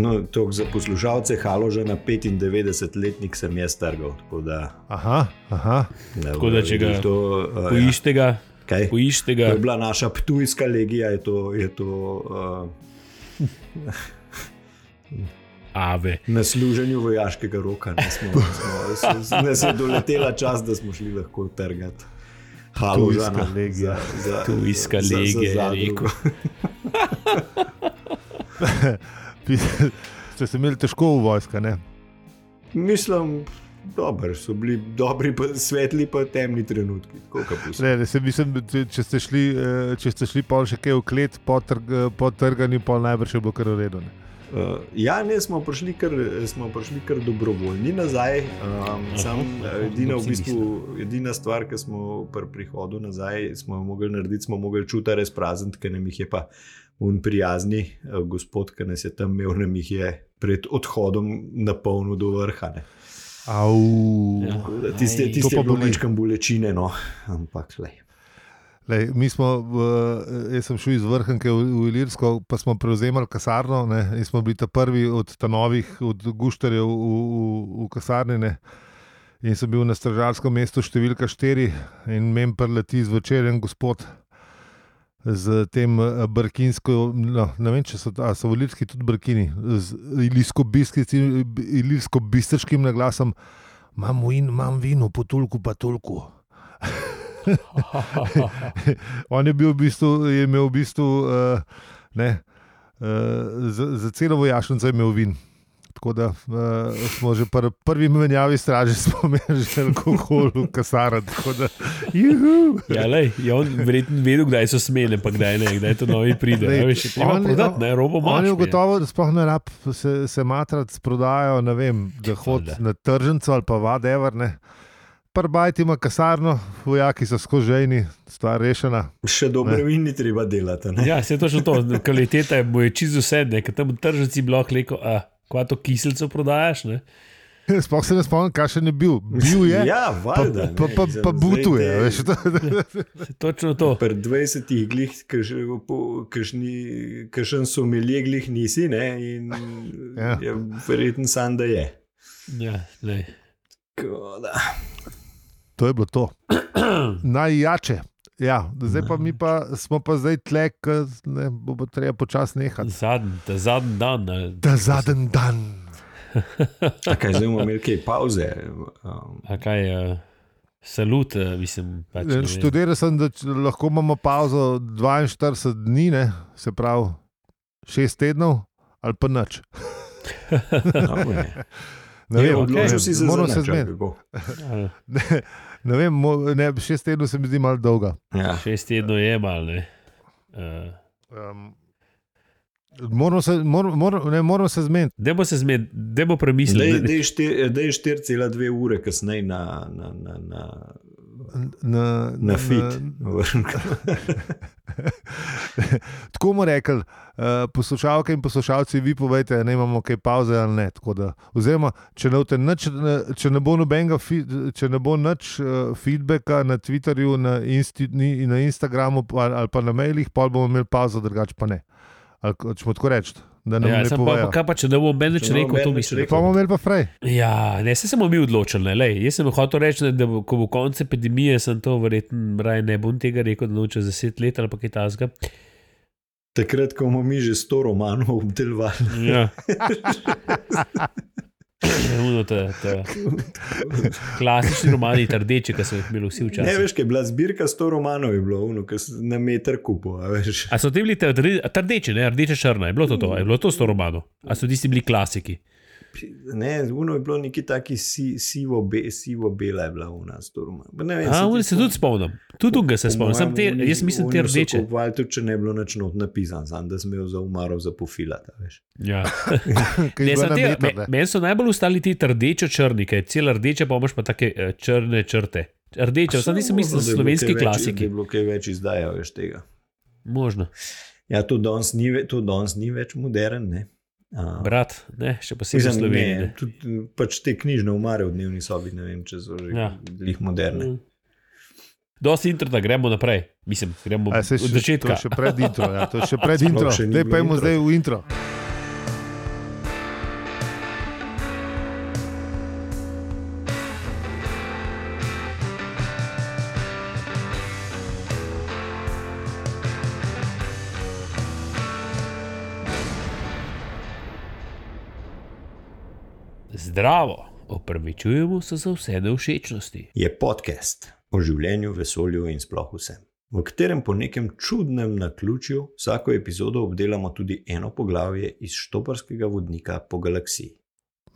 No, to za poslušalce Haloža na 95-letnik sem jaz trgal. Tako da, Aha, aha. da, Tako da, če ga to, uh, Poiščite ga, Kaj? poiščite To ga. je bila naša ptujska legija, je to, je to uh, Ave. na služenju vojaškega roka. Ne smo, smo, s- nas je doletela čas, da smo šli lahko trgati. Haložana, legija. Za legija, rekel. Ste se imeli težko v vojska, ne? Mislim, dober, so bili dobri, pa, svetli pa temni trenutki. Ne, ne, se mislim, če- ste šli, eh, če ste šli pol še kaj v klet, po, trg, po trganju, pol najbrž je bilo kar v redu. Ne? Uh, ja, ne, smo prišli kar, smo prišli kar dobrovoljni nazaj. Um, sam, eh, edina, v bistvu, edina stvar, ki smo pri prihodu nazaj smo jo mogli narediti, smo mogli čuti res prazen, ker nam jih je pa un prijazni uh, gospod, ki nas je tam imel, nam jih je pred odhodom napolnil do vrha. ne. Au. Ja. Da Tiste, Aj. tiste To pa je bilo boli. mečkam bolečine, no. ampak lej. Lej, mi smo, v, jaz sem šel iz Vrhunke v, v Ilirsko, pa smo prevzemali kasarno ne, in smo bili ta prvi od ta novih, od gušterjev v, v, v kasarni. Ne. In sem bil na stražarskem mestu številka 4 in mem preleti zvečer en gospod z tem eh, brkinsko, no, ne vem, če so, so v Ilirski tudi brkini, z ilirsko-bistrskim naglasom, imam vin, imam vino, po tolku pa tolku. On je, bil v bistvu, je imel v bistvu uh, ne, uh, za, za celo vojašnico je imel vin. Tako da uh, smo že pri prvi menjavi straže, smo imeli že alkohol v juhu. Ja, lej, je on verjetno vedel, kdaj so smene, pa kdaj ne, kdaj to novi pride. Lej, Ne, veš, on- prodati, ne, robo On je ugotovil, da sploh ne rab se, se matrac prodajajo, ne vem, da Valjda. na tržnico ali pa whatever. Ne. Prbajt ima kasarno, vojaki so skoženi, stvar rešena. Še dobre vini treba delati. ne. Ja, se je točno to, kvaliteta je je čisto vse, ne, ker tam tržnici lahko rekel, a kva to kiselcev prodajaš, ne? Sploh se ne spomnim, kakšen je bil. Bil je, Ja, pa, valjda. pa, ne, pa, zdaj- pa butuje. te- Veš, to, Se Točno to. Pri 20 glih, kakšen somelje glih nisi, ne, in Ja. ja. je verjetno sam, da je. Ja. Tako da. to je bilo to. Najjače. Ja, zdaj pa mi pa, smo pa zdaj tle, ki bo pa treba počasi nehati. Zadnji, dan. Ta zadnji dan. A Kaj zdaj bomo imeli kaj pauze? Um, A kaj je, salut, eh, mislim. Pač, ne. Študiral sem, da lahko imamo pauzo 42 dni, ne? se pravi 6 tednov ali pa noč. no, ne. Ne vem, okej. Odločil si se moram za se nič, ali zmeniti. Ne, vem, mo- ne, 6 tednov se mi zdi malo dolga. Ja. Šest tednov je mal, ne. Uh, Um, moramo se, mor, mor, ne, moramo se zmeniti. Dajmo se zmed, dajmo Dej, premisliti. dej, štir, dej 4,2 ure kasneje na, na, na, na, Na, na fit. Tako bomo rekli, uh, poslušalke in poslušalci, vi povejte, ali imamo kaj pauze ali ne. Da, oziroma, če ne, nič, ne- če ne bo nobenega, če ne bo nič uh, feedbacka na Twitterju, na, insti, na Instagramu pa, ali pa na mailih, pa bomo imeli pauzo, drugače pa ne. Ali če smo tako reči, da nam Ja, ne sem pa, pa, kaj pa, če ne bom meni Če bo rekel, to več mislim. rekel. Pa bomo imeli pa frej. Ja, ne, se smo mi odločili. Ne, lej. Jaz sem hotel reči, da bo, ko bo konec epidemije, sem to verjetno raje ne bom tega rekel, da noče za deset let ali pa kaj tasga. Takrat, ko bomo mi že 100 romanov obdelovali. Ja. Uno, ta, ta. Klasični romani, rdeči, ki so jih imeli vsi Ne včasih. veš, kaj je bila zbirka 100 romanov, je bilo uno, ki si na meter kupo. a veš. A so ti bili ta rde- ta rdeči, ne, rdeče črna, je bilo to, to, je bilo to sto romanov, a so tisti bili klasiki. Ne, uno je bilo neki taki si, sivo, be, sivo bela je bila u nas. Ne vem, A, se tudi spomnim, tudi tega se Po spomnim, sam te, jaz mislim te rdeče. kupovali Tudi če ne bi bilo nič not napisano, sam, da sem imel za umaro za pofilata. Veš. Ja. Je Ne, te- me-. Meni so najbolj ostali ti rdeče-črni, kaj je cela rdeča, pa imaš pa take eh, črne črte. Rdeče, sam nisem mislil, da so slovenski Da je klasiki. bilo kaj več izdaja, veš tega. Možno. Ja, to danes ni, ve- ni več modern. Ne? A, Brat, ne, še posebej v Mislim, Sloveniji. ne, ne. tudi, pač te knjižne umare v dnevni sobi, ne vem, če so že Ja. ja. moderne. Mm. Dosti intro, da gremo naprej. Mislim, gremo A, od še- začetka. To je še pred intro. Ja, to je še pred intro. Zdaj bilo pa imamo intro. zdaj v intro. Zdravo, opravičujemo se za vse neušečnosti. Je podcast o življenju, vesolju in sploh vsem, v katerem po nekem čudnem naključju vsako epizodo obdelamo tudi eno poglavje iz štoparskega vodnika po galaksiji.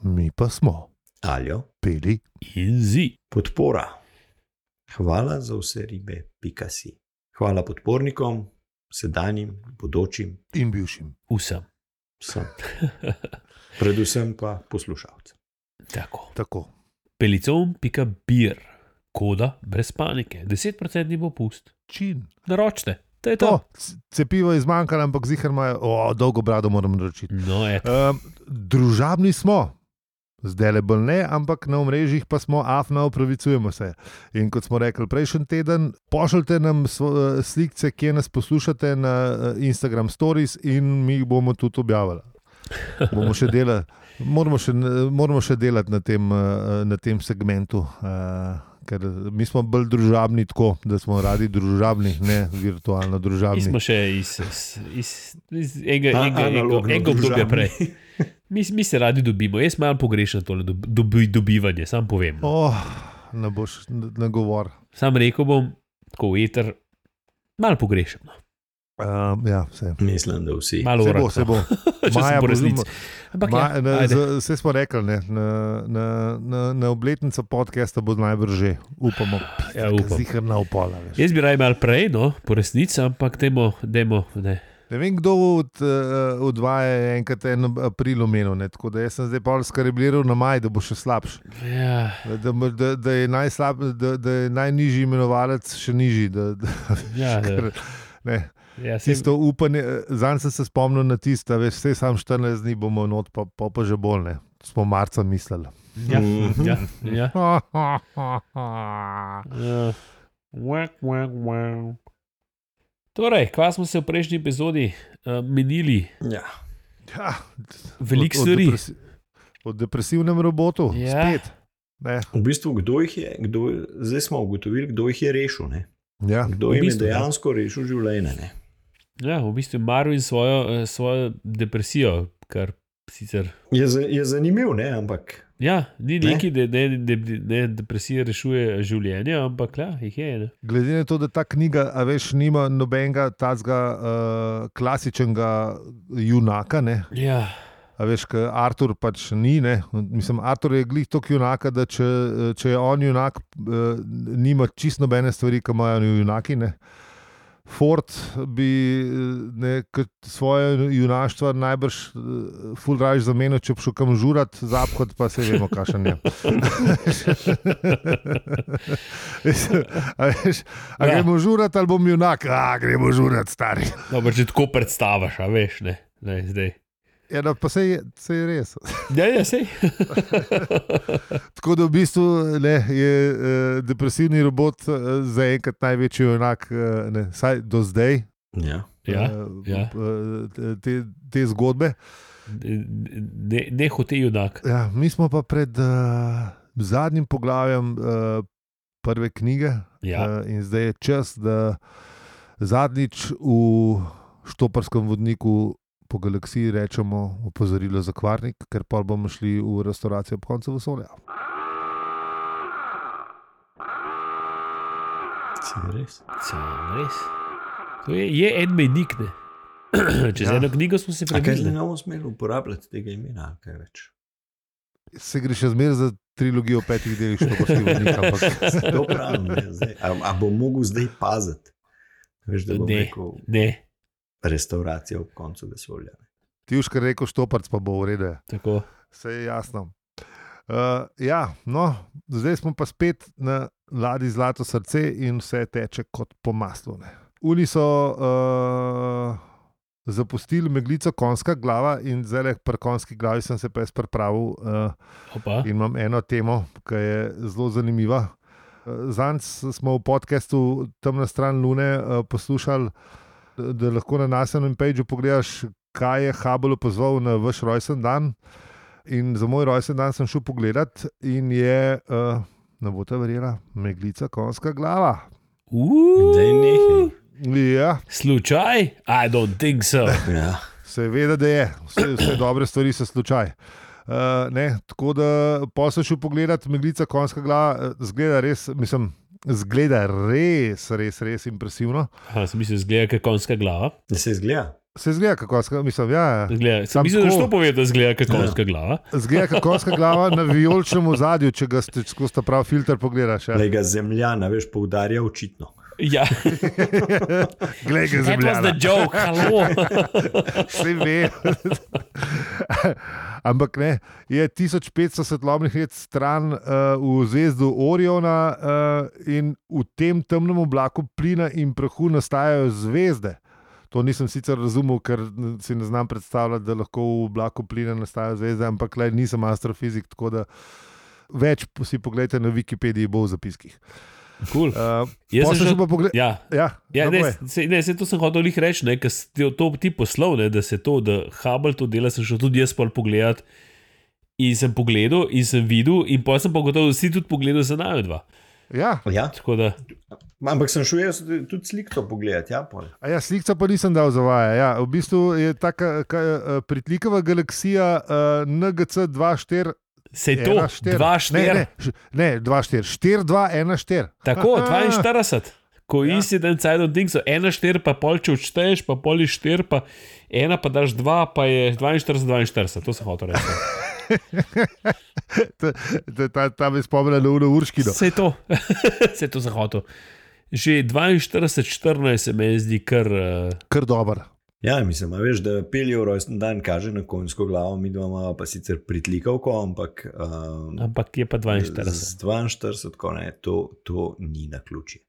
Mi pa smo Aljo, peli. In zi. podpora. Hvala za vse ribe, pika si. Hvala podpornikom, sedanjim, bodočim, In bivšim. Vsem. vsem. Predvsem pa poslušalcem. Tako. Tako. Pelicon.bir, koda brez panike, 10% popust. Čin. Naročite, to je to. To, cepivo je zmanjkalo, ampak zihar imajo, o, dolgo brado moram naročiti. No. Um, družabni smo, zdaj le bolj ne, ampak na omrežjih pa smo, afna, upravičujemo se. In kot smo rekli prejšnji teden, pošljite nam svo- slike, kje nas poslušate na eh, Instagram Stories, in mi jih bomo tudi objavili. Bomo še delali, moramo še, moramo še delati na tem, eh, na tem segmentu. eh, Ker mi smo bolj družabni, tako da smo radi družabni, ne virtualno Mi družabni. smo še iz, iz, iz, enega, enega, enega, enega obdobja prej. Mi, mi se radi dobimo, jaz malo pogrešam tole dob, dobi, dobivanje, sam povem. Oh, ne boš na govor. Sam rekel bom, tako veter, malo pogrešam. No. Um, ja, vse. Mislim, da vsi. Malo Se bo, se bo. Maja bo zelo- Ampak Ma, ja, na, ajde. z- Vse smo rekli, ne, na, na, na, na obletnico podcasta bo najbrž že, upamo. Ja, upam. Zihar na upola. Veš. Jaz bi raje malo prej, no, po resnici, ampak dajmo, dajmo ne. Ne vem, kdo od, uh, od vas je enkrat en april omenil, ne, tako da sem zdaj pa skrebliral na maj, da bo še slabši. Ja, Da, da, da, je najslab, da, da je najnižji imenovalec še nižji. Da, da, ja, da, ne, ja, sej- tisto upanje, zanj sem se spomnil na tisto, veš, vse sam 14 dni bomo not, pa, pa, pa že bolj ne. Smo marca mislili. ja, Mhm. ja, ja. ja. Ja. Wak, wak, wak. Torej, kva smo se v prejšnji epizodi uh, menili? Ja. Veliko Od- od stvari. depresi- O depresivnem robotu, Ja. spet. Ne. V bistvu, kdo jih je, kdo, zdaj smo ugotovili, kdo jih je rešil. Ne? Ja. Kdo V jim je bistvu, ja. dejansko rešil življenje. Ne? Ja, v bistvu Marvin svojo, eh, svojo depresijo, kar sicer. Je, je zanimiv, ne? ampak Ja, ni Ne? neki, da ne, ne, ne, depresija rešuje življenje, ampak ja, jih je. Ne? Glede na to, da ta knjiga, a veš, nima nobenega tazga uh, klasičnega junaka, ne? Ja, a veš, ker Artur pač ni. Ne? Mislim, Artur je glih toliko junaka, da če, če je on junak, nima čisto nobene stvari, ki imajo junaki. Ne? Ford bi eh, ne, svoje junaštvo najbrž uh, fulraj zamenil, če bi šel kam žurat, zapkot pa se vemo, kakšen je. a veš, a Ja. gremo žurat ali bom junak, a gremo žurat, stari. dobro, če tako predstaviš, a veš, ne, ne zdaj. Ja, no, pa se je, se je res. Ja, ja, sej. Tako da v bistvu ne, je uh, depresivni robot uh, zaenkrat največji junak, uh, ne, vsaj do zdaj. ja. Ja, eh, ja. eh, Te, te zgodbe. ne, ne hote junak. Ja, mi smo pa pred uh, zadnjim poglavjem uh, prve knjige Ja. uh, in zdaj je čas, da zadnjič v štoparskem vodniku po galaksiji rečemo opozorilo za kvarnik, ker pa bomo šli v restauracijo ob koncu vesolja. Res. Res. To je, je en mejnik. Ne? Čez Ja. eno knjigo smo se prebili. ne bomo smeli uporabljati tega imena, kaj več? Se gre še zmeraj za trilogijo petih delih štoparskega vodnika, ampak To pravim, ne, zdaj. A, a bom mogel zdaj paziti? Veš, Ne. rekel Ne, restauracija ob koncu vesolja. ti už kar rekel štoparc, pa bo v redu. tako. Vse je jasno. Uh, ja, no, zdaj smo pa spet na ladji Zlato srce in vse teče kot po maslu. Ne. Uni so uh, zapustili meglico konjska glava in zdaj pri konjski glavi sem se pa jaz pripravil uh, Opa. in imam eno temo, ki je zelo zanimiva. Uh, Zanj smo v podkastu Temna stran Lune uh, poslušali, da, lahko na naseljenem pageu pogledaš, kaj je Hubble pozval na vaš rojsten dan. In za moj rojsten dan sem šel pogledat in je, uh, ne bo ta verjela, meglica konjska glava. Nehaj. Ja, Slučaj? I don't think so. Ja. seveda, da je, vse, vse dobre stvari so slučaj. Uh, ne, tako da poslušaj pogledati, meglica konjska glava, zgleda res, mislim, zgleda res, res, res impresivno. Ha, sem mislil, zgleda kot konjska glava. Da se izgleda. Se zgleda kako konjska, mislim, ja. Zgleda, sem mislil, da tako. što pove, da zgleda kot konjska glava. Zgleda kako konjska glava na vijoličnem ozadju, če ga skozi ta prav filter pogledaš. Ja. Le ga zemljana, veš, poudarja očitno. Ja, Glej ga that was the zemljana. joke, halo. Vse ve. Ampak ne, je 1500 svetlobnih let stran uh, v zvezdu Oriona uh, in v tem temnem oblaku plina in prahu nastajajo zvezde. To nisem sicer razumel, ker si ne znam predstavljati, da lahko v oblaku plina nastajajo zvezde, ampak le nisem astrofizik, tako da več si pogledajte na Wikipediji, bo v zapiskih. Cool. Uh, Jaz sem šel- pa pogled. Ja, Ja, Ja, ne, se, ne, se to sem hotel lih reči, ker si to, ti poslal, ne, da se to, da Hubble to dela, sem šel tudi jaz pol pogledat. In sem pogledal, in sem videl, in pa sem pa gotovo, da si tudi pogledal za naju dva. ja. Ja. Da, Ampak sem šel jaz tudi sliko pogledati. Ja, pol. A Ja, slikca pa nisem dal za vaje. Ja, v bistvu je ta pritlikava galaksija uh, NGC 24. se je to, dva štiri. Ne, ne, š- ne 24, 4, 2, 1, 4. Tako, 42. Ko Ja. isti dan cajt od Dingsa, ena štir, pa pol če odšteješ, pa pol je štir, pa ena pa daš dva, pa je 42, 42. To sem hotel reči. Tam je spomnil na uro urškino. Vse to, vse to sem hotel. Že 42, 14 se mi zdi kar. Uh, Kar dober. Ja, mislim, a veš, da peljev rojsten dan kaže na konjsko glavo, mi dva imamo pa sicer pritlikavko, ampak um, ampak je pa 42. z 42, ko ne, to, to ni na ključi.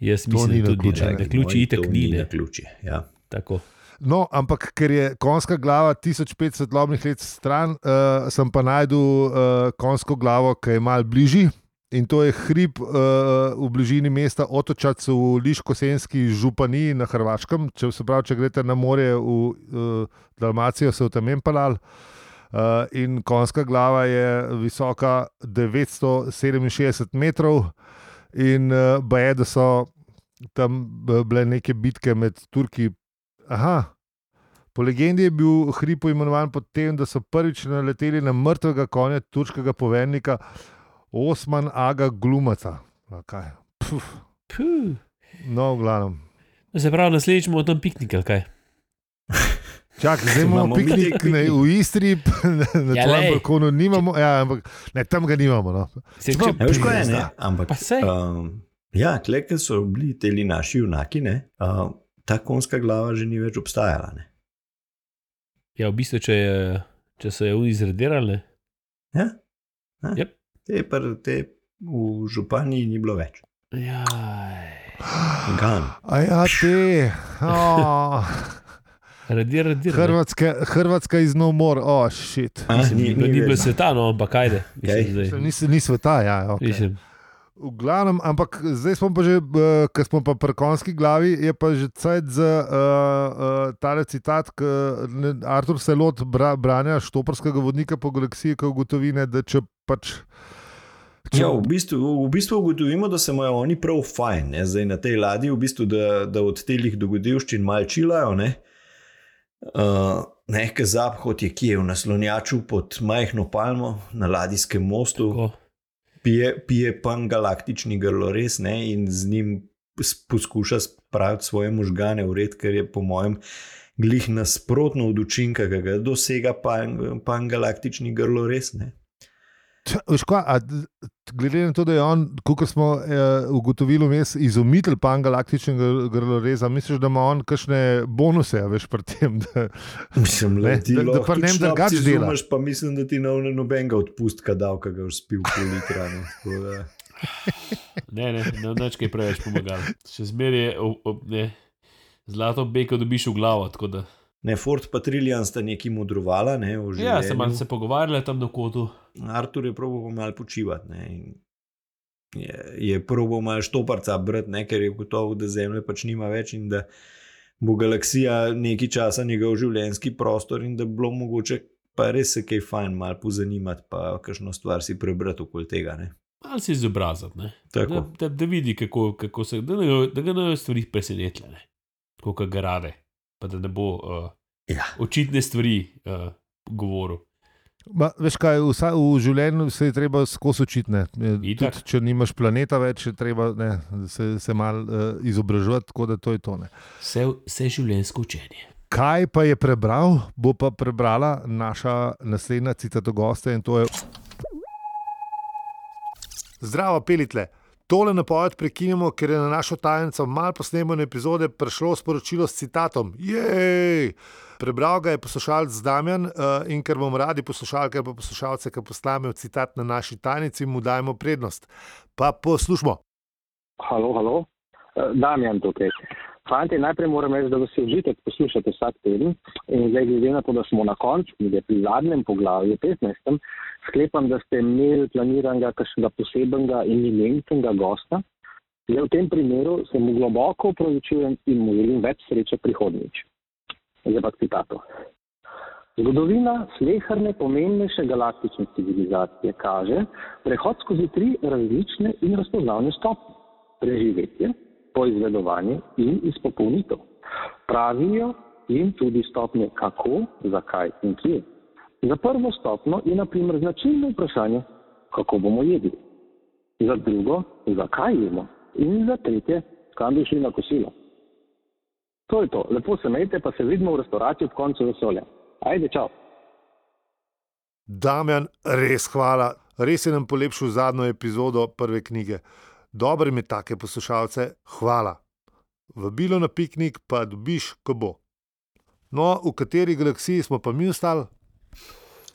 Jaz To mislim, ni da tudi naključje. ni. Na ključi itek ni. ni ne. na ključi. Ja. Tako. No, ampak ker je konjska glava 1500 svetlobnih let stran, uh, sem pa najdel uh, konjsko glavo, ki je malo bližji. In to je hrib uh, v bližini mesta Otočac v Liško-Senski županiji na Hrvaškem. Če, se pravi, če greste na morje v uh, Dalmacijo, se v tem empalal. Uh, in konjska glava je visoka 967 metrov, in uh, baje, da so tam bile neke bitke med Turki. Aha. Po legendi je bil hrib poimenovan po tem, da so prvič naleteli na mrtvega konja turškega poveljnika Osman Aga Glumaca. Puf. Puh. No, v glavnem. Se pravi, naslednjič bomo tam piknik, ali kaj? Čakaj, zdaj imamo piknik ne, v Istri, na, na Ja, tvojem balkonu nimamo, ja, ampak ne, tam ga nimamo. No. Se, če, Ja, veš, kaj je, ne? Ampak, um, ja, kleke so bili teli naši junaki, ne? Uh, ta konjska glava že ni več obstajala. Ne? ja, v bistvu, če, je, če so jo izradirali, Ja? Ja. Yep. Te, pa, te v županiji ni bilo več. ja, Gan. A ja, te. Oh, radir, radir. Hrvatska, Hrvatska iz no more, oh, Mislim, ni, ni, ni bilo sveta, no, ampak ajde. Mislim, Ni, ni sveta, ja. Okay. Mislim, V glavnem, ampak zdaj smo pa že, uh, ker smo pa pri konjski glavi, je pa že cajt za uh, uh, tale citat, ki Artur Selot bra, branja štoprskega vodnika po galaksiji, ki ugotovine, da če pač. Če, Ja, v, bistvu, v bistvu ugotovimo, da se imajo oni prav fajn, ne? zdaj na tej ladji, v bistvu, da, da od teh dogodivščin malo čilajo. Ne? Uh, Nekaj zaphod je kje v naslonjaču pod majhno palmo na ladijskem mostu, tako. pije, pije pan galaktični grlores ne? in z njim poskuša spraviti svoje možgane v red, ker je po mojem glih nasprotno od učinka, ki ga dosega pan, pan galaktični grlores. Ne? Kaj, a, glede na to, da je on, kot smo uh, ugotovili, vmes izumitelj pangalaktičnega grloreza, misliš, da ima on kakšne bonuse, a veš, pri tem. Da, Mislim, Ne, le, ti da- da njem tudi drugače šnopci dela. zumaš, Pa mislim, da ti ne bo nobenega odpustka dal, ki ga boš spil pol litra. Ne, Tako da- Ne, ne, ne, neč kaj preveč pomagalo. Še zmeraj je, o- o- ne, zlato beko dobiš v glavo. tako da- ne Ford pa Trillian sta neki modrovala. Ne, Ja, se malo se pogovarjali tam na kotu. Artur je probo malo počivati. Ne, je, je probo malo štoparca brati, ne, ker je gotovo, da Zemlje pač nima več in da bo galaksija nekaj časa njegov življenjski prostor in da bi bilo mogoče pa res se kaj fajn malo pozanimati, pa kakšno stvar si prebrati okoli tega. Ne. Malo se izobraziti, ne. Tako. da, da, da vidi, kako, kako se da, ne- da ga ne stvari presenetile, ne. tako kot ga rade, pa da ne bo uh, Ja. očitne stvari uh, govoril. Ma, veš kaj, vsa, v življenju se je treba skozi učiti. ne. Itak. Tudi, če nimaš planeta več, je treba ne, se, se malo uh, izobraževati, tako da to je to. Ne. Vse, vse življenjsko učenje. Kaj pa je prebral, bo pa prebrala naša naslednja citata gosta in to je. Zdravo, pelitle. Tole napoved prekinemo, ker je na našo tajnico malo posnemljene epizode prišlo sporočilo s citatom: Jej! Prebral ga je poslušalec Damjan uh, in ker bomo radi poslušalke in poslušalce, ki posnamejo citat na naši tajnici, mu dajemo prednost. Pa poslušamo. Halo, halo. Eh, Damjan tukaj. Fanti, najprej moram reči, da vas je užitek poslušati vsak teden. In zdaj, glede na to, da smo na koncu knjige, pri zadnjem poglavju, 15. sklepam, da ste imeli planiranega kakšnega posebnega in imenitnega gosta. Zdaj, v tem primeru se mu globoko upravičujem in mu želim več sreče prihodnjič. Zdaj pa k citatu. Zgodovina sleherne pomembnejše galaktične civilizacije kaže prehod skozi tri različne in razpoznavne stopnje. Preživetje, poizvedovanje in izpopolnitev. Pravijo jim tudi stopnje kako, zakaj in kje. Za prvo stopno je na primer značilno vprašanje, kako bomo jedli. Za drugo, zakaj jemo. In za tretje, kam bi šli na kosilo. To je to. Lepo se imejte, pa se vidimo v restavraciji ob koncu vesolja. Ajde, čau. Damjan, res hvala. Res je nam polepšal zadnjo epizodo prve knjige. Dobro mi take poslušalce, hvala. Vabilo na piknik pa dobiš, ko bo. No, v kateri galaksiji smo pa mi ostali?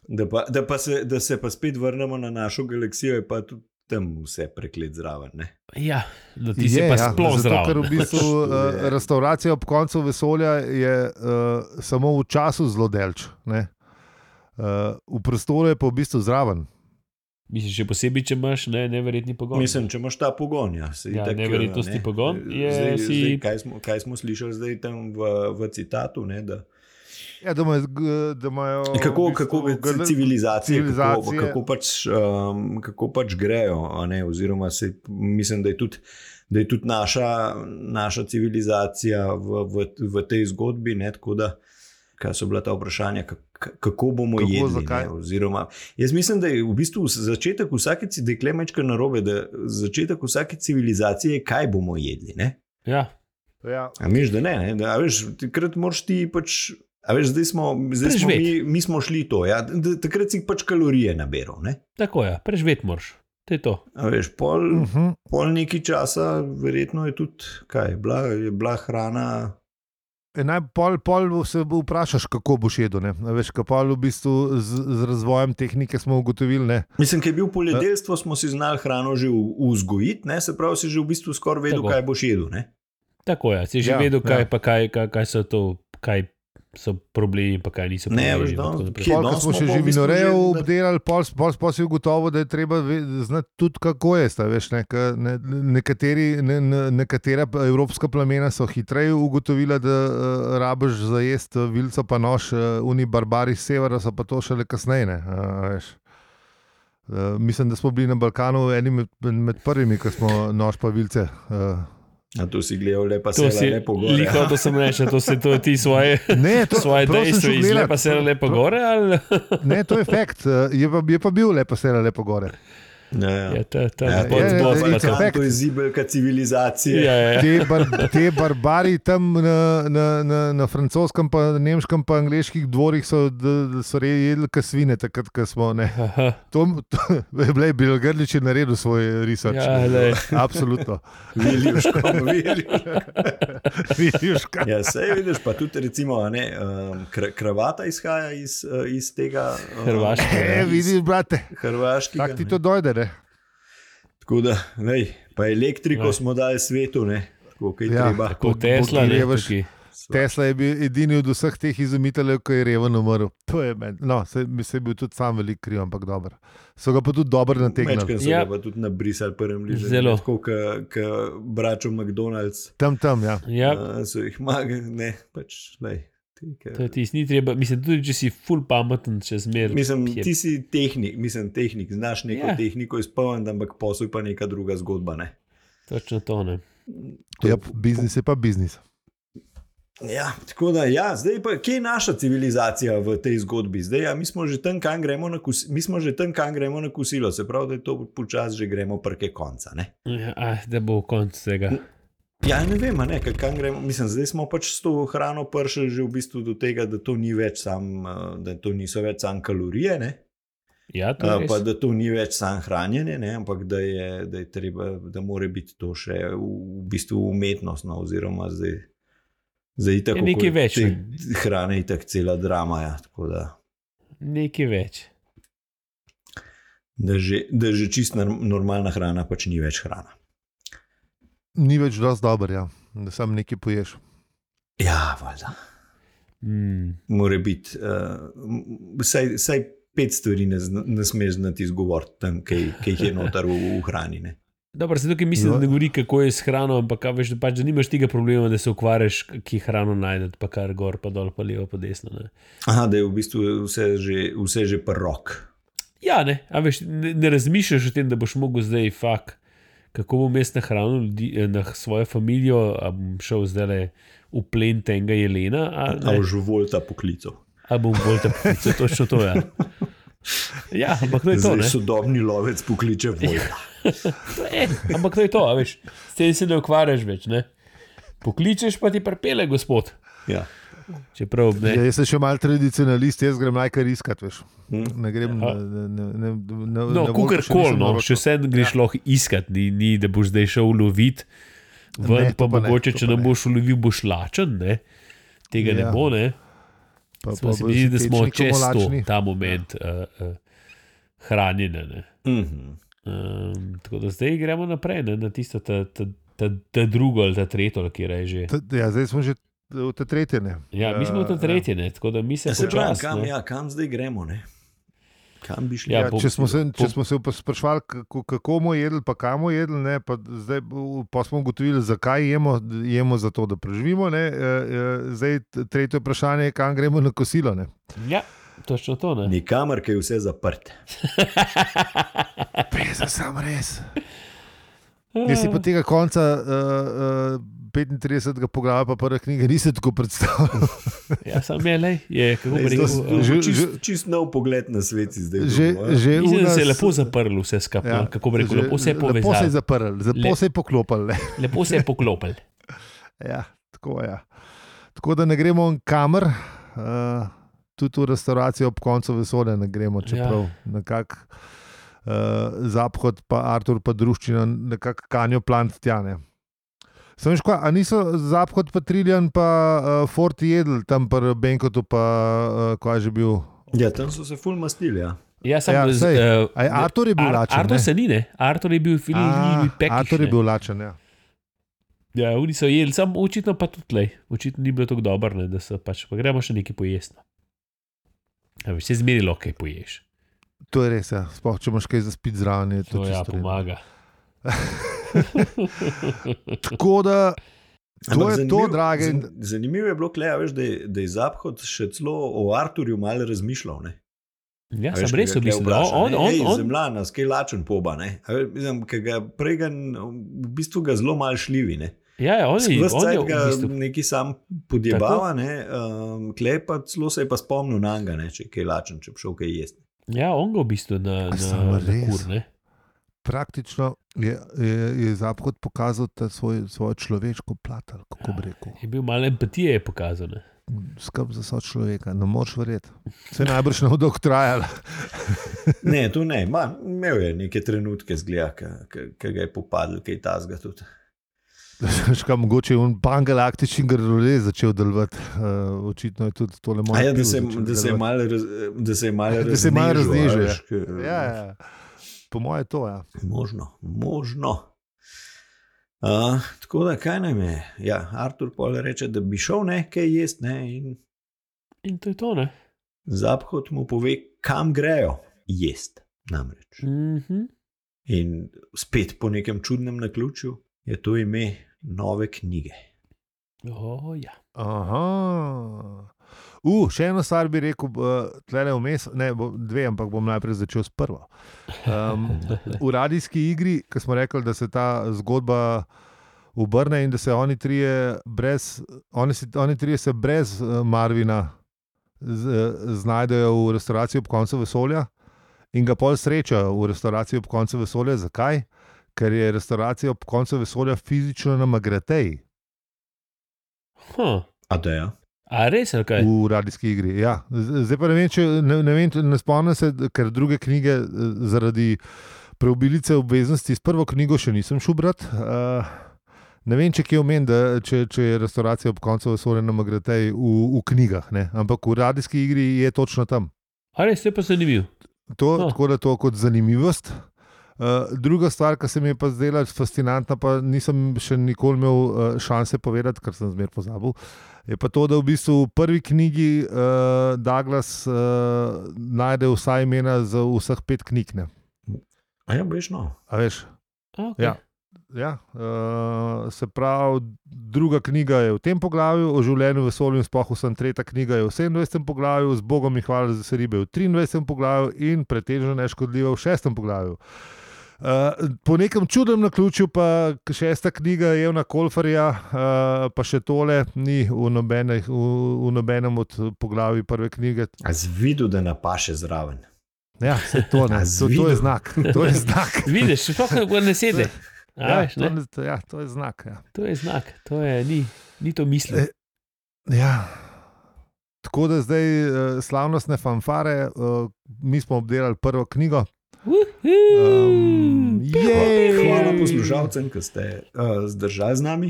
Da, pa, da, pa se, da se pa spet vrnemo na našo galaksijo, je pa tudi tam vse preklet zraven. Ne? Ja, da ti se pa sploh zato, ker zraven. v bistvu uh, Je. restauracija ob koncu vesolja je uh, samo v času zelo delč. ne. Uh, v prostoru je pa v bistvu zraven. Mislim, še posebej, če imaš ne, neverjetni pogon. Mislim, če imaš ta pogon. Ja, saj Ja, itak, neverjetnosti ne. pogon je zdaj, si- zdaj, kaj, smo, kaj smo slišali zdaj tam v, v citatu? Ne, da, Ja, da, imajo, da imajo kako, v bistvu kako gal- civilizacije, kako, civilizacije. kako, pač, um, kako pač grejo. a Ne, oziroma, se, mislim, da je tudi, da je tudi naša, naša civilizacija v, v, v tej zgodbi. Ne, tako da, kaj so bila ta vprašanja, kak- kako bomo Kako, jedli. Ne, oziroma, jaz mislim, da je v bistvu začetek vsake, da je klemečka narobe, da začetek vsake civilizacije je, kaj bomo jedli. Ne? Ja, Ja, A miš, da ne, ne? Da, a veš, takrat moraš ti pač. A veš, zdaj smo, zdaj smo mi, mi smo šli to. Ja? Takrat si pač kalorije naberal. Ne? tako je, preživeti moraš. To je to. A veš, pol, uh -huh. pol neki časa, verjetno je tudi, kaj, bila, je bila hrana. E, Naj, pol, pol se vprašaš, kako boš jedel. ne. Veš, pol v bistvu z, z razvojem tehnike smo ugotovili. Ne? Mislim, ker je bil poljedelstvo, smo si znali hrano že vzgojiti, ne? se pravi, si že v bistvu skoraj vedel, Tako. kaj boš jedel. Ne? Tako je, si že Ja, vedel, kaj, ja. ja. pa kaj, kaj, kaj so to, kaj so problemi, pa kaj niso Ne, veš, no, danes ko smo še živinorejo že na- obdelali, pol, pol, pol si ugotovil, da je treba znati tudi, kako je. Sta, veš, ne, Ke ne, nekateri, ne, ne, nekatera evropska plemena so hitreje ugotovila, da uh, rabiš za jesti vilco, pa nož, uh, uni barbari iz severa so pa to šele kasneje. ne, a veš. Uh, mislim, da smo bili na Balkanu eni med, med prvimi, ki smo nož pa vilce. Uh, A to si gledal, lepa To se si lepo gore. liho, da sem rekel, to si to ti svoje, ne, to, svoje dejstvo iz gledat. lepa se lepo gore. Ali? Ne, to je fakt. Uh, je, pa- je pa bil lepo sela, lepo gore. Ja, ja. Ja, ta, ta, Ja, ja, to je- je je- je- je- efekt. to je zibelka civilizacije. ja, ja. Te, bar, te barbari tam na, na, na, na francoskem, pa nemškem, pa angliških dvorih so, d- d- so jedli kasvine, takrat, ko smo. To, to je bil Grlič je naredil svoj research. Ja, glej. Absolutno. Vidiš, kaj. Ja, sej vidiš, pa tudi recimo, a ne, um, kra, kravata izhaja iz, uh, iz tega um, Hrvaške, E, iz vidiš, brate, Hrvaškega. tako ti to dojde. Tako da, lej, pa elektriko Ja. smo dali svetu, ne, tako kaj Ja. treba. Kot Tesla, ne, tukaj. Tesla je bil edini od vseh teh izumiteljev, ki je reven umrl. To je meni. No, se, se je bil tudi sam velik kriv, ampak dobro. So ga pa tudi dobro nategnili. Mečkaj so Ja. ga pa tudi nabrisali prvem ližu. Zelo. Tako kot bračo McDonald's. Tam, tam, ja. Ja, Uh, so jih magali, ne, pač, lej. Ti, ke- to tisto, ni treba. Mislim, tudi če si full pameten, če zmer. Mislim, je- ti si tehnik, mislim, tehnik, znaš neko Ja. tehniko izpolniti, ampak posel pa neka druga zgodba. Ne? Točno to ne. ja biznis je pa biznis. Ja, tako da, ja, zdaj pa, kje je naša civilizacija v tej zgodbi? Zdaj, ja, mi smo že tam, kam gremo na, kus, mi smo že tam, kam gremo na kosilo, se pravi, da je to počasi že gremo prke konca. Ne? Ja, ah, da bo konc tega. Ja, ne vem, ne, ka- kam gremo. Mislim, zdaj smo pač s to hrano prišli že v bistvu do tega, da to, ni več sam, eh, da to niso več samo kalorije, ne? Ja, to je pa res. da to ni več samo hranjenje, ne? ampak da, je, da, je treba, da mora biti to še v, v bistvu umetnostno, oziroma zdaj. Zdaj, tako, Je nekaj več, Hrana je tako cela drama. Ja, tako da, Nekaj več. da, že, da že čist nor- normalna hrana pač ni več hrana. Ni več dosti dober, ja. da sam nekaj poješ. Ja, valjda. Mm. Mora biti, uh, vsaj, vsaj pet stvari ne, ne smeš znati izgovoriti tam, ki ki jih je noter v, v hrani. Ne. Dobro, zato, ker mislim, No. da ne govori, kako je s hrano, ampak veš, da, pač, da nimaš tega problema, da se ukvarjaš, ki hrano najdeš, pa kar gor, pa dol, pa levo, pa desno. Ne. Aha, da je v bistvu vse že, vse že prok. Ja, ne, a veš, ne, ne razmišljaš o tem, da boš mogel zdaj fak, kako bom jaz nahranil ljudi, eh, na svojo družino, a bom šel zdaj le v plen tega jelena, a, A ne, už volta poklicov. a bom bolj tam poklical, točno to je. Ja. ja, ampak to je to. Ne? sodobni lovec pokliče volta. To je, ampak to je to, veš, s tem se ne ukvarjaš več. Ne? Pokličeš pa ti prepele, gospod. Ja. Čeprav ne. Ja, jaz sem še mal tradicionalist, jaz grem najkar iskat. Veš. Hm. Ne grem Ja. na, na, na, na, No, na kukar volka še no, vse greš ja. lahko iskat, ni, ni da boš zdaj šel lovit. Ven, Ne, ne, to pa pa ne, mogoče, to če pa ne ne. boš ulovil, boš lačen. Ne? Tega ja. ne Ja. bo, ne. Pa- pa se bo mi da smo čez to, ta moment uh, uh, hranjene. Ne? Mhm. Um, tako da zdaj gremo naprej ne? na tisto, ta, ta, ta, ta drugo ali ta tretjo, reže. T- Ja, zdaj smo že v te tretje. Ne. Ja, mi smo v ta Ja, tretje, ne? tako da mi se Ja, se pravi, počasi. kam, ja, kam zdaj gremo? Ne? Kam bi šli? Ja, Ja, po- če, smo se, po- če smo se sprašvali, kako, kako bomo jedli, pa kam bomo jedli, ne, pa, zdaj, pa smo ugotovili, zakaj jemo, jemo zato, da preživimo. Ne, e, e, zdaj, tretje vprašanje je, kam gremo na kosilo. Ne. Ja, točno to. Ne? Nikamor, ker je vse zaprt. Pesa, sam res. Jaz si pa tega konca uh, uh, 35. poglavja, pa prve knjige, nisem tako predstavljal. Ja, sam je, lej, je kako bi rekel. uh, že- Čist, čist nov pogled na svet zdaj. Že, dobil, a? že Mislim, da se je nas- lepo zaprl vse skupaj. Ja, kako bi rekel, že- lepo se je Lepo se je povezal. zaprl, lepo Le- se je poklopil. Ne. Lepo se je poklopil. Ja, tako, ja. tako da ne gremo kamor, uh, tudi v restavracijo ob koncu vesolja ne gremo, čeprav ja. nekako uh, Zaphod, pa Artur, pa druščina nekako kanjo plant tja. Ne. Sem kaj, a niso Zaphod, pa Triljan, pa uh, Fort jedli tam pri Benkotu, pa uh, kaj je že bil. Ja, tam so se ful mastili. Ja. Ja, sam, Ja, sej. eh, A je Artur je bil Ar- lačen, Artur ne? se ni, ne? Artur je bil film, A, ni bil Artur je bil lačen. Ja. Ja, oni so jedli, sam očitno pa tudi tlej. Očitno ni bilo tako dobro, ne, da so pač, pa gremo še nekaj pojesti. no. A veš, se zmeri lahko kaj poješ. To je res, ja. sploh če imaš kaj za spiti zraven. je To To ja, pomaga. Tako da to Ampak je to, drage. zan- Zanimivo je bilo, kle, a veš, da, je, da je Zaphod še celo o Arturju malo razmišljal. Ne? Ja, sem res "Ej, on, Zemljana, skaj lačen poba. Ne? A veš, Mislim, ker ga prej ga v bistvu ga zelo malo šljivi. Ne? ja, ja, on je, je cajt v bistvu. neki sam podjebava, ne, um, klej pa celo se je pa spomnil na njega, ne, če je kaj lačen, če bi šel kaj jesti. Ja, on ga v bistvu na, na, na kur. Ne? Praktično je, je, je Zaphod pokazal svoj, svojo človeško plat, kako bi rekel. Je bil malo empatije je pokazal. Ne? Skrb za so človeka, ne moreš verjeti. Se je najbrž ne bo dolgo trajalo. Ne, to ne, Ma, imel je neke trenutke zgleda, ki ga je popadl, kaj tasga tudi. Ška, mogoče je on pangalaktični grlje začel delovati. Uh, očitno je tudi tole A malo. Ja, da se, da se je malo raz, da se je malo Da se je malo raznežil, ja. Ja, ja. Po mojem je to. Ja. Možno, možno. Uh, tako da, kaj nam je? Ja, Artur pol reče, da bi šel nekaj jesti, ne, in In to je to. Ne? Zaphod mu pove, kam grejo jesti. Namreč. Mm -hmm. In spet po nekem čudnem naključju je to ime nove knjige. oh, ja. Aha. Uh, še eno stvar bi rekel, uh, tle vmes, ne bo dve, ampak bom najprej začel s prvo. Um, v radijski igri, ki smo rekli, da se ta zgodba obrne in da se oni trije brez, oni, si, oni trije se brez eh, Marvina z, eh, znajdejo v restavraciji ob koncu vesolja in ga pol srečajo v restavraciji ob koncu vesolja. Zakaj? Ker je restauracija ob koncu vesolja fizično na Magreteji Huh. A da ja. A res, ali kaj? v radijski igri. Ja. Zdaj pa ne vem, če ne, ne, vem, ne spomnim se, ker druge knjige eh, zaradi preobilice obveznosti s prvo knjigo še nisem šel brat. Uh, ne vem, če kje omen, da če, če je restauracija ob koncu vesolja na Magreteji v, v knjigah, ne? ampak v radijski igri je točno tam. A res, to je pa zanimivo. To, No. Tako da to kot zanimivost. Uh, druga stvar, ki se mi je pa zdela fascinantna, pa nisem še nikoli imel uh, šanse povedati, ker sem zmer pozabil, je pa to, da v bistvu v prvi knjigi uh, Douglas uh, najde vsa imena za vseh pet knjig. Ne? A ja, veš no. A veš? A, okay. Ja. Ja, uh, se pravi, druga knjiga je v tem poglavju, o življenju v vesolju in spohu sem, tretja knjiga je v 27. poglavju, z Bogom in hvala za ribe v 23. poglavju in pretežno neškodljiva v 6. poglavju. Uh, po nekem čudnem naključju, pa k- šesta knjiga je Evna Kolfarja, uh, pa še tole ni v, nobene, v, v nobenem od poglavij prve knjige. A zvidu, da napaše zraven. Ja, se to, ne, to, to je znak. To je znak. Vidiš, sploh ne sedi. Ja, veš, to, ne? ne- ja, to je znak. Ja. To je znak, to je, ni, ni to mislil. E, Ja. Tako da zdaj slavnostne fanfare, mi smo obdelali prvo knjigo. Um! Hvala poslušalcem, ki ste uh, zdržali z nami.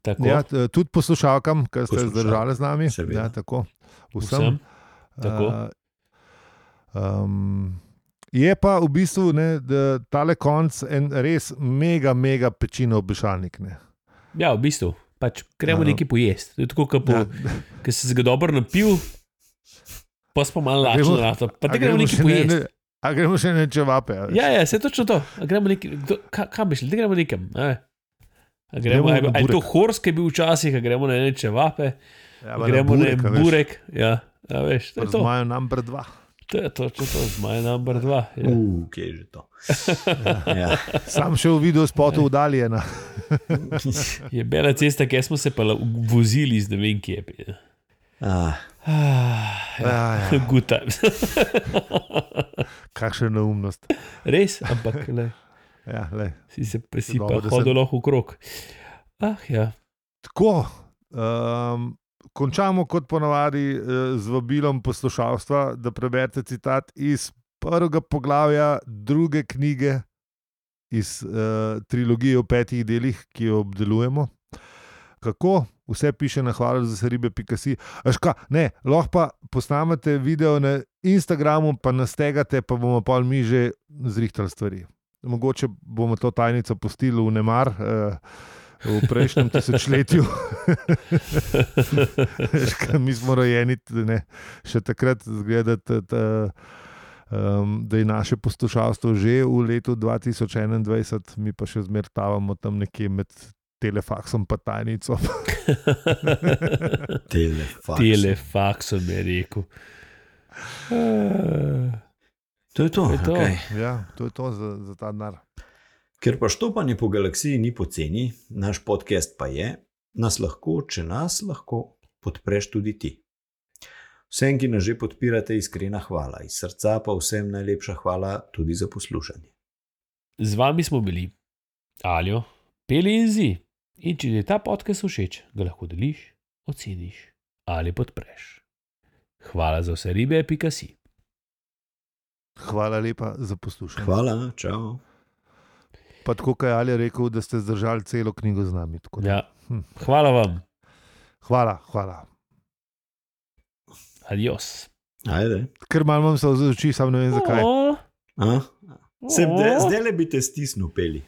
Tako, Ja, tudi poslušalkam, ki ste zdržali z nami. seveda. Ja, tako, vsem. vsem. Tako. Uh, um, je pa v bistvu ne, da tale konc en res mega, mega pečino obešalnik. Ne. Ja, v bistvu. Pač gremo Aha. nekaj pojesti. To je tako, kot Ja. ja. si se ga dobro napil, pa smo malo to. Pa te gremo nekaj še ne- pojesti. ne- A gremo še ne čevape. a veš? Ja, ja, se točno to. A gremo nekaj, kdo, ka, kam bi šli, da gremo nekam. A, a gremo, Gremo a, na a je to burek. horsk, ki je bil včasih, a gremo na neče vape, Ja, gremo na burek, a veš. burek. Ja, a veš, to je to. Zmajo number dva. To je točno to, zmaj number dva. Ja. Uh, kje je že to? ja. Sam še v videu spotu udaljena. Je bela cesta, kjer smo se pa vozili z ne vem kje. Ah, Ah, Ja, ja. Good times. Kakšna neumnost. Res, ampak le, Ja, lej. si se pa si Dobro, hodil sem- lahko okrog. Ah, ja. Tako, um, končamo kot ponavadi eh, z vabilom poslušalstva, da preberete citat iz prvega poglavja druge knjige iz uh, trilogije v petih delih, ki jo obdelujemo. Kako? Vse piše na hvala za se ribe, pikasi. Aška, ne, lahko pa posnamete video na Instagramu, pa nas tegate, pa bomo pa mi že zrihtali stvari. Mogoče bomo to tajnico pustili v nemar. Uh, v prejšnjem tisočletju. Mi smo rojeni ne, še takrat, zgleda, da, da, um, da je naše poslušalstvo že v letu 2021, mi pa še zmeraj tavamo tam nekje med telefaksom in tajnico. telefaks. Telefaksom je rekel. To je to. To je to. Okay. ja, to je to za, za ta denar. Ker pa štopanje po galaksiji ni poceni, naš podcast pa je, nas lahko, če nas lahko, podpreš tudi ti. Vsem, ki nas že podpirate, iskrena hvala, iz srca pa vsem najlepša hvala tudi za poslušanje. Z vami smo bili, Aljo, Peli in Zi. In če ti je ta podcast všeč, ga lahko deliš, oceniš ali podpreš. Hvala za vse ribe, pika si. Hvala lepa za poslušanje. Hvala, čau. Pa tako, kaj je Ali rekel, da ste zdržali celo knjigo z nami. Ja. Hm. Hvala vam, Hvala, hvala. adios. Ajde. Ker malo imam se z oči, sam ne vem zakaj. O, A? Se, o. de, zdaj le bi te stisnil, peli.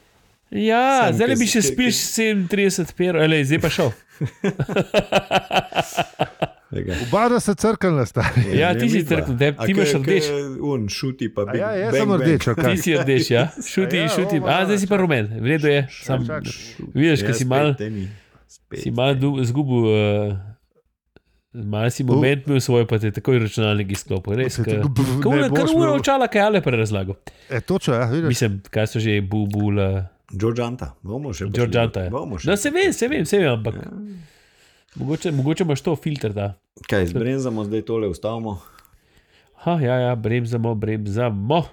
Ja, zdaj bi še spil 37 per, ali zdaj pa šel. Lega. Oba da se crkljena stari. Ja, ti si A ti imaš rdeč. Un, šuti pa bi. ja, jaz sem rdeč, kaj? Ti si rdeč, ja. Šuti, A ja, šuti. o, A, zdaj si pa rumen, v redu je. Sam, vidiš, ko si mal- si malo du- zgubil, uh, malo si moment imel svoj, pa te je takoj računalnik izklopil. Res, ne je imel- očala, kaj ale prerazlagal. E, točno, ja, vidiš. Mislim, kaj so že bubula. Džordžanta, bomo še Džordžanta je. Bomo še No, se vem, se vem, se vem, ampak Ja. mogoče, mogoče imaš to filter. Da. Kaj, zbrenzamo zdaj tole, ustavimo. Ha, ja, ja, bremzamo, bremzamo.